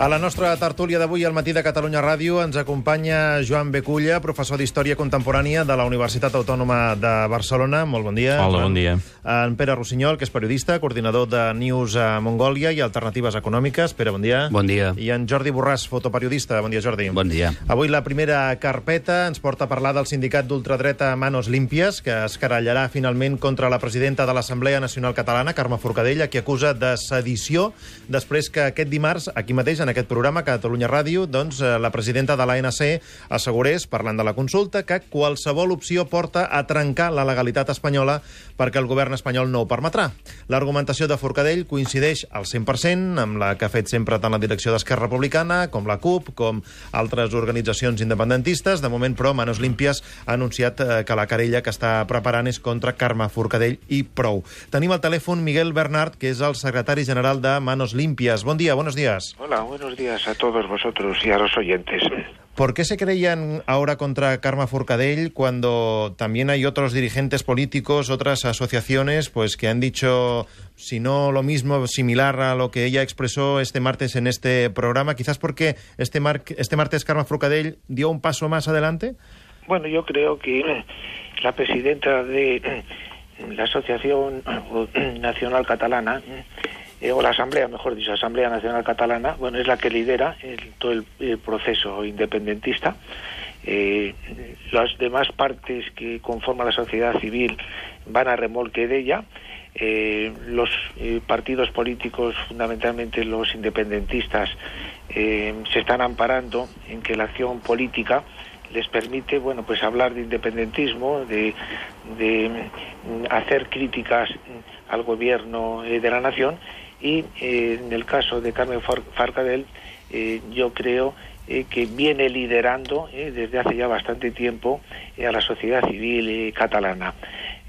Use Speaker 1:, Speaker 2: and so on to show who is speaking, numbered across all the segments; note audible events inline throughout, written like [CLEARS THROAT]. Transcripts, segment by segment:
Speaker 1: A la nostra tertúlia d'avui al matí de Catalunya Ràdio ens acompanya Joan Beculla, professor d'Història Contemporània de la Universitat Autònoma de Barcelona. Molt bon dia.
Speaker 2: Hola, bon dia.
Speaker 1: En Pere Rossinyol, que és periodista, coordinador de News a Mongòlia i Alternatives Econòmiques. Pere, bon dia.
Speaker 2: Bon dia.
Speaker 1: I en Jordi Borràs, fotoperiodista. Bon dia, Jordi.
Speaker 2: Bon dia.
Speaker 1: Avui la primera carpeta ens porta a parlar del sindicat d'ultradreta Manos Límpies, que es carallarà finalment contra la presidenta de l'Assemblea Nacional Catalana, Carme Forcadell, a qui acusa de sedició, després que aquest dimarts, aquí mateix, en aquest programa, Catalunya Ràdio, doncs, eh, la presidenta de l'ANC assegurés, parlant de la consulta, que qualsevol opció porta a trencar la legalitat espanyola perquè el govern espanyol no ho permetrà. L'argumentació de Forcadell coincideix al 100% amb la que ha fet sempre tant la direcció d'Esquerra Republicana com la CUP, com altres organitzacions independentistes. De moment, però, Manos Límpies ha anunciat eh, que la querella que està preparant és contra Carme Forcadell i prou. Tenim al telèfon Miguel Bernard, que és el secretari general de Manos Límpies. Bon dia, buenos días.
Speaker 3: Hola, días a todos vosotros y a los oyentes.
Speaker 1: ¿Por qué se creían ahora contra Karma Forcadell cuando también hay otros dirigentes políticos, otras asociaciones, pues que han dicho, si no lo mismo, similar a lo que ella expresó este martes en este programa? Quizás porque este, mar este martes Karma Forcadell dio un paso más adelante.
Speaker 3: Bueno, yo creo que la presidenta de la Asociación Nacional Catalana eh, o la Asamblea, mejor dicho, Asamblea Nacional Catalana, bueno, es la que lidera todo el, proceso independentista. Eh, las demás partes que conforman la sociedad civil van a remolque de ella. Eh, los partidos políticos, fundamentalmente los independentistas, se están amparando en que la acción política les permite bueno pues hablar de independentismo de, de hacer críticas al gobierno de la nación y eh, en el caso de Carmen Farcadell eh, yo creo eh, que viene liderando eh, desde hace ya bastante tiempo a la sociedad civil catalana.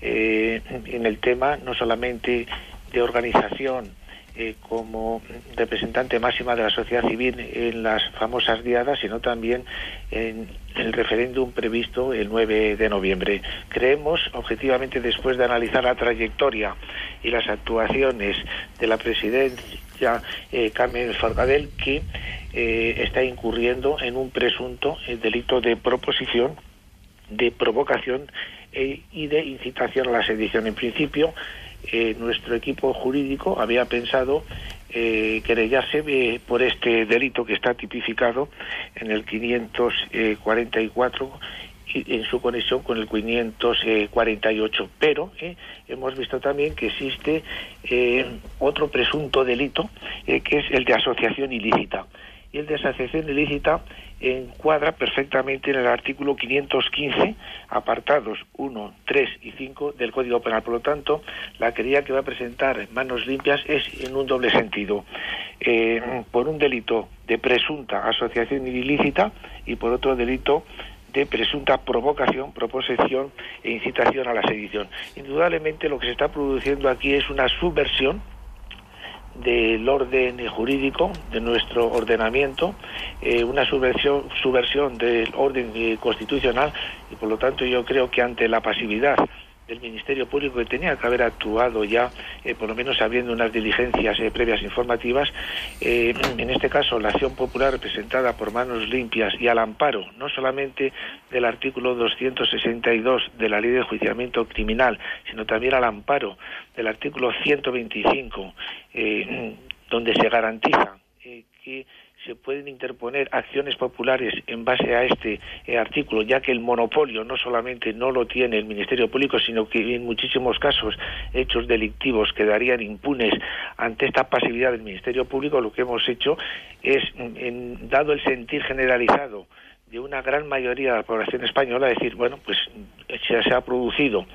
Speaker 3: En el tema no solamente de organización como representante máxima de la sociedad civil en las famosas diadas, sino también en el referéndum previsto el 9 de noviembre. Creemos, objetivamente, después de analizar la trayectoria y las actuaciones de la presidencia eh, Carmen Forcadell, que eh, está incurriendo en un presunto eh, delito de proposición, de provocación y de incitación a la sedición. En principio, nuestro equipo jurídico había pensado eh, querellarse eh, por este delito que está tipificado en el 544 y en su conexión con el 548. Pero eh, hemos visto también que existe eh, otro presunto delito eh, que es el de asociación ilícita. Y el de asociación ilícita encuadra perfectamente en el artículo 515, apartados 1, 3 y 5 del Código Penal. Por lo tanto, la querella que va a presentar en manos limpias es en un doble sentido. Eh, por un delito de presunta asociación ilícita y por otro delito de presunta provocación, proposición e incitación a la sedición. Indudablemente lo que se está produciendo aquí es una subversión del orden jurídico de nuestro ordenamiento, eh, una subversión, subversión del orden eh, constitucional y por lo tanto yo creo que ante la pasividad del Ministerio Público que tenía que haber actuado ya, eh, por lo menos habiendo unas diligencias eh, previas informativas. Eh, en este caso, la acción popular representada por manos limpias y al amparo, no solamente del artículo 262 de la Ley de Enjuiciamiento Criminal, sino también al amparo del artículo 125, donde se garantiza que se pueden interponer acciones populares en base a este eh, artículo, ya que el monopolio no solamente no lo tiene el Ministerio Público, sino que en muchísimos casos hechos delictivos quedarían impunes ante esta pasividad del Ministerio Público, lo que hemos hecho es, en, dado el sentir generalizado de una gran mayoría de la población española, decir, bueno, pues se, se ha producido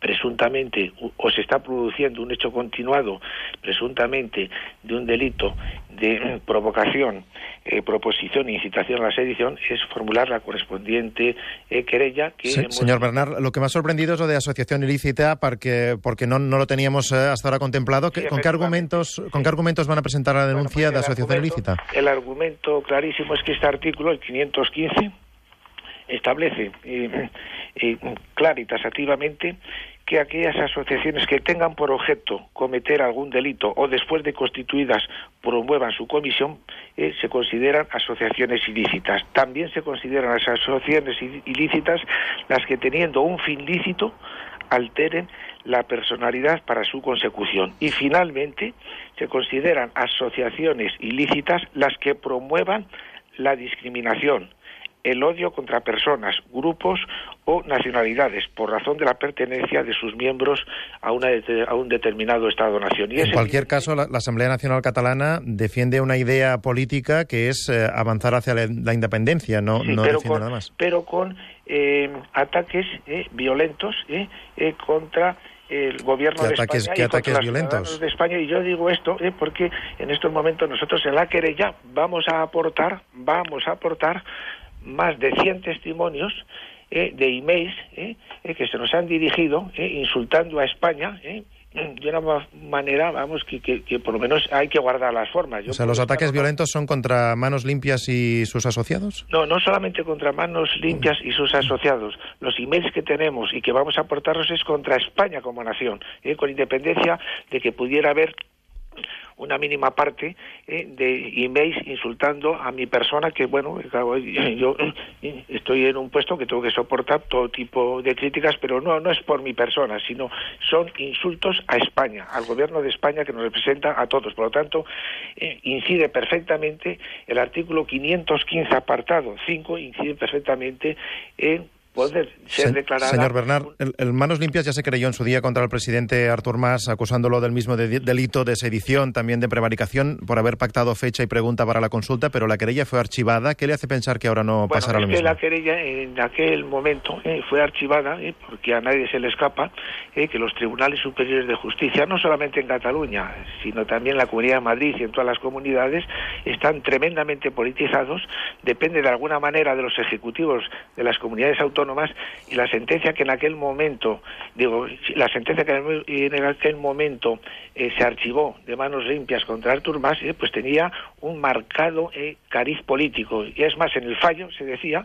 Speaker 3: presuntamente o se está produciendo un hecho continuado presuntamente de un delito de provocación, eh, proposición e incitación a la sedición es formular la correspondiente eh, querella que
Speaker 1: sí,
Speaker 3: hemos...
Speaker 1: Señor Bernard, lo que me ha sorprendido es lo de asociación ilícita porque, porque no, no lo teníamos eh, hasta ahora contemplado. Sí, ¿Con, qué argumentos, ¿Con qué argumentos van a presentar la denuncia bueno, pues de asociación ilícita?
Speaker 3: El argumento clarísimo es que este artículo, el 515, establece eh, eh, clara y tasativamente que aquellas asociaciones que tengan por objeto cometer algún delito o después de constituidas promuevan su comisión, eh, se consideran asociaciones ilícitas. También se consideran asociaciones ilícitas las que teniendo un fin lícito alteren la personalidad para su consecución. Y finalmente se consideran asociaciones ilícitas las que promuevan la discriminación, el odio contra personas, grupos o nacionalidades por razón de la pertenencia de sus miembros a, una, a un determinado Estado-nación.
Speaker 1: En cualquier caso, la, Asamblea Nacional Catalana defiende una idea política que es eh, avanzar hacia la, independencia, no, no defiende nada más.
Speaker 3: Pero con eh, ataques eh, violentos contra el gobierno de España
Speaker 1: y ataques violentos?
Speaker 3: de España y yo digo esto porque en estos momentos nosotros en la querella vamos a aportar vamos a aportar más de 100 testimonios eh, de emails eh, eh, que se nos han dirigido insultando a España de una manera, vamos, que, que, por lo menos hay que guardar las formas.
Speaker 1: o sea, ¿los ataques violentos son contra Manos Limpias y sus asociados?
Speaker 3: No, no solamente contra Manos Limpias y sus asociados. Los emails que tenemos y que vamos a aportarlos es contra España como nación, con independencia de que pudiera haber una mínima parte eh, de emails insultando a mi persona, que bueno, [LAUGHS] yo estoy en un puesto que tengo que soportar todo tipo de críticas, pero no, no es por mi persona, sino son insultos a España, al gobierno de España que nos representa a todos. Por lo tanto, eh, incide perfectamente el artículo 515 apartado 5, incide perfectamente en
Speaker 1: Señor Bernard, el, Manos Limpias ya se creyó en su día contra el presidente Artur Mas, acusándolo del mismo delito de sedición, también de prevaricación, por haber pactado fecha y pregunta para la consulta, pero la querella fue archivada. ¿Qué le hace pensar que ahora no pasará lo mismo?
Speaker 3: Que la querella en aquel momento eh, fue archivada, eh, porque a nadie se le escapa, eh, que los tribunales superiores de justicia, no solamente en Cataluña, sino también en la Comunidad de Madrid y en todas las comunidades, están tremendamente politizados, depende de alguna manera de los ejecutivos de las comunidades autónomas y la sentencia que en aquel momento, digo, la sentencia que en aquel momento eh, se archivó de manos limpias contra Artur Mas, eh, pues tenía un marcado eh, cariz político. Y es más, en el fallo se decía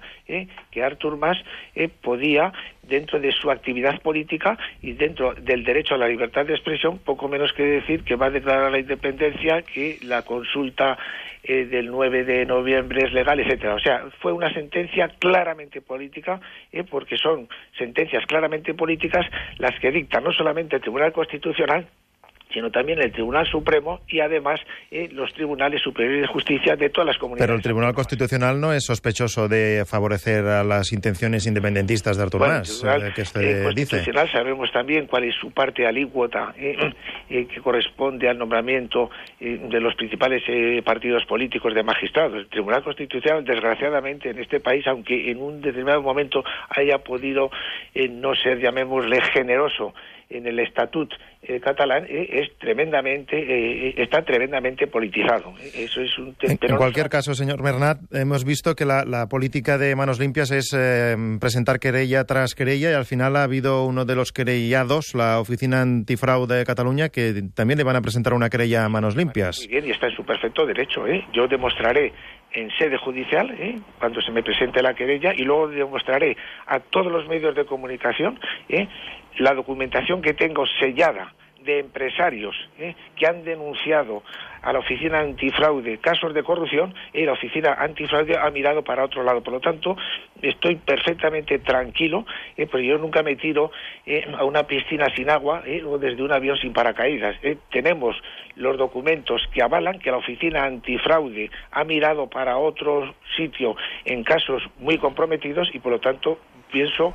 Speaker 3: que Artur Mas podía dentro de su actividad política y dentro del derecho a la libertad de expresión, poco menos que decir que va a declarar la independencia, que la consulta eh, del 9 de noviembre es legal, etcétera. O sea, fue una sentencia claramente política, eh, porque son sentencias claramente políticas las que dicta no solamente el Tribunal Constitucional, sino también el Tribunal Supremo y además eh, los tribunales superiores de justicia de todas las comunidades.
Speaker 1: Pero el Tribunal Constitucional no es sospechoso de favorecer a las intenciones independentistas de Artur Mas,
Speaker 3: eh, que
Speaker 1: se
Speaker 3: Constitucional sabemos también cuál es su parte alícuota eh, que corresponde al nombramiento de los principales partidos políticos de magistrados. El Tribunal Constitucional, desgraciadamente, en este país, aunque en un determinado momento haya podido no ser, llamémosle, generoso en el estatut eh, catalán eh, es tremendamente eh, está tremendamente politizado eso es un
Speaker 1: en, cualquier caso señor Bernat hemos visto que la, la política de manos limpias es presentar querella tras querella y al final ha habido uno de los querellados la oficina antifraude de Cataluña que también le van a presentar una querella a manos limpias
Speaker 3: muy bien y está en su perfecto derecho yo demostraré en sede judicial, ¿eh? cuando se me presente la querella, y luego demostraré a todos los medios de comunicación ¿eh? La documentación que tengo sellada de empresarios ¿eh? que han denunciado a la oficina antifraude casos de corrupción y la oficina antifraude ha mirado para otro lado. Por lo tanto, estoy perfectamente tranquilo, ¿eh? porque yo nunca me tiro ¿eh? a una piscina sin agua o desde un avión sin paracaídas. Tenemos los documentos que avalan que la oficina antifraude ha mirado para otro sitio en casos muy comprometidos y, por lo tanto, pienso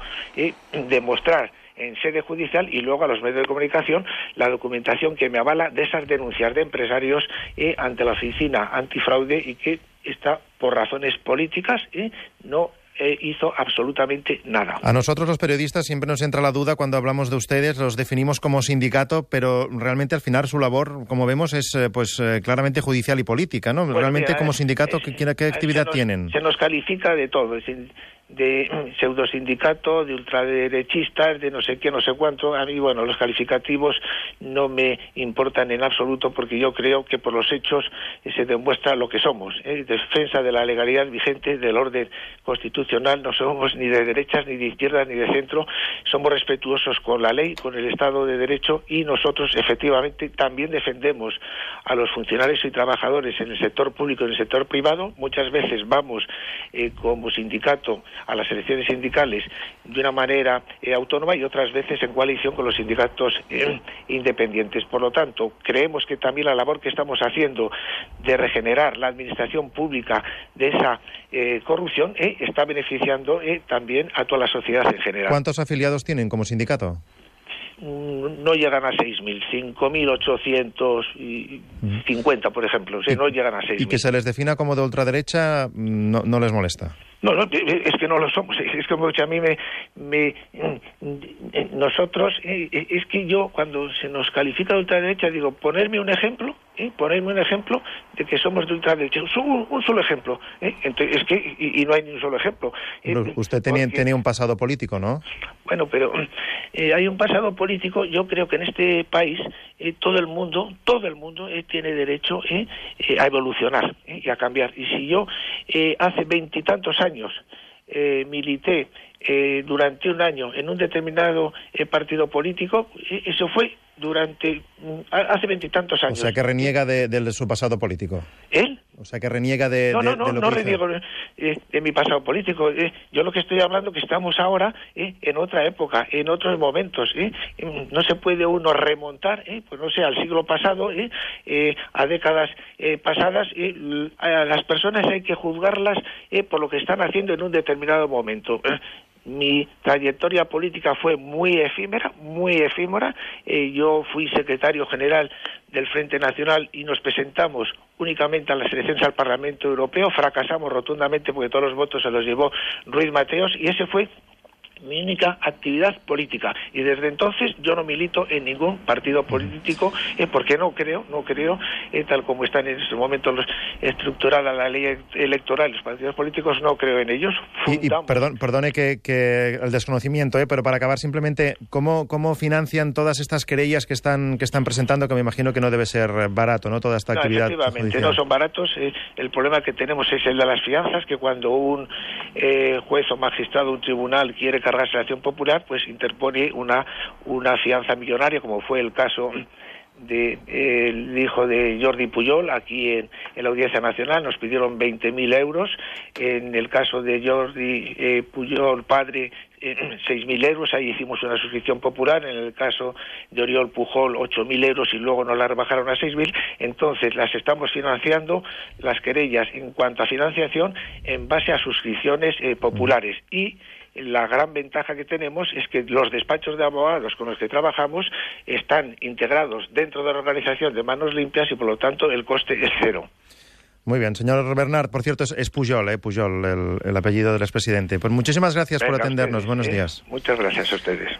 Speaker 3: demostrar en sede judicial y luego a los medios de comunicación la documentación que me avala de esas denuncias de empresarios eh, ante la oficina antifraude y que está por razones políticas y no eh, hizo absolutamente nada.
Speaker 1: A nosotros los periodistas siempre nos entra la duda cuando hablamos de ustedes, los definimos como sindicato, pero realmente al final su labor, como vemos, es eh, pues claramente judicial y política, ¿no?
Speaker 3: Pues
Speaker 1: realmente como sindicato, ¿qué, qué actividad tienen?
Speaker 3: Se nos califica de todo. De [CLEARS THROAT] pseudosindicato, de ultraderechistas, de no sé qué, no sé cuánto. A mí, bueno, los calificativos no me importan en absoluto porque yo creo que por los hechos se demuestra lo que somos. ¿eh? Defensa de la legalidad vigente, del orden constitucional, no somos ni de derechas, ni de izquierdas, ni de centro. Somos respetuosos con la ley, con el Estado de Derecho y nosotros efectivamente también defendemos a los funcionarios y trabajadores en el sector público y en el sector privado. Muchas veces vamos eh, como sindicato a las elecciones sindicales de una manera eh, autónoma y otras veces en coalición con los sindicatos eh, independientes. Por lo tanto, creemos que también la labor que estamos haciendo de regenerar la administración pública de esa eh, corrupción está beneficiando también a toda la sociedad en general.
Speaker 1: ¿Cuántos afiliados tienen como sindicato?
Speaker 3: Mm, no llegan a 6.000, 5.850, por ejemplo. O sea, no llegan a 6.000.
Speaker 1: ¿Y que se les defina como de ultraderecha no, no les molesta?
Speaker 3: No, no, es que no lo somos. Es que a mí me, me nosotros, eh, eh, es que yo cuando se nos califica de ultraderecha digo, ponerme un ejemplo, ¿eh? ponerme un ejemplo de que somos de ultraderecha. Un, un solo ejemplo. ¿eh? Entonces, es que, y, no hay ni un solo ejemplo.
Speaker 1: usted tenía, tenía un pasado político, ¿no?
Speaker 3: Bueno, pero hay un pasado político. Yo creo que en este país todo el mundo, todo el mundo tiene derecho a evolucionar y a cambiar. Y si yo hace veintitantos años eh, milité eh, durante un año en un determinado eh, partido político, eso fue durante mm, hace veintitantos años.
Speaker 1: O sea, que reniega de, su pasado político.
Speaker 3: ¿Él?
Speaker 1: O sea, que reniega de,
Speaker 3: no, no,
Speaker 1: no,
Speaker 3: no reniego eh, de, mi pasado político. Eh. yo lo que estoy hablando que estamos ahora eh, en otra época, en otros momentos. no se puede uno remontar, pues no sé, al siglo pasado, a décadas pasadas. a las personas hay que juzgarlas por lo que están haciendo en un determinado momento mi trayectoria política fue muy efímera, muy efímera. Eh, yo fui secretario general del Frente Nacional y nos presentamos únicamente a las elecciones al Parlamento Europeo. Fracasamos rotundamente porque todos los votos se los llevó Ruiz Mateos y ese fue mi única actividad política. Y desde entonces yo no milito en ningún partido político eh, porque no creo no creo eh, tal como están en estos momentos los, estructurada la ley electoral los partidos políticos no creo en ellos.
Speaker 1: Y, perdón perdone que, que, el desconocimiento eh, pero para acabar simplemente cómo cómo financian todas estas querellas que están que están presentando que me imagino que no debe ser barato no toda esta
Speaker 3: no,
Speaker 1: actividad
Speaker 3: efectivamente no son baratos eh, el problema que tenemos es el de las fianzas que cuando un juez o magistrado un tribunal quiere cargarse la acción popular, pues interpone una, una fianza millonaria, como fue el caso de el hijo de Jordi Puyol aquí en, la Audiencia Nacional. Nos pidieron 20.000 euros. En el caso de Jordi eh, Puyol padre eh, [CLEARS THROAT] 6.000 euros ahí hicimos una suscripción popular en el caso de Oriol Pujol 8.000 euros y luego nos la rebajaron a 6.000 entonces las estamos financiando las querellas en cuanto a financiación en base a suscripciones eh, populares y la gran ventaja que tenemos es que los despachos de abogados con los que trabajamos están integrados dentro de la organización de manos limpias y por lo tanto el coste es cero.
Speaker 1: Muy bien, señor Bernard, por cierto, es, Pujol, eh, Pujol el, apellido del expresidente. Pues muchísimas gracias por atendernos. Buenos
Speaker 3: eh.
Speaker 1: días.
Speaker 3: Muchas gracias a ustedes.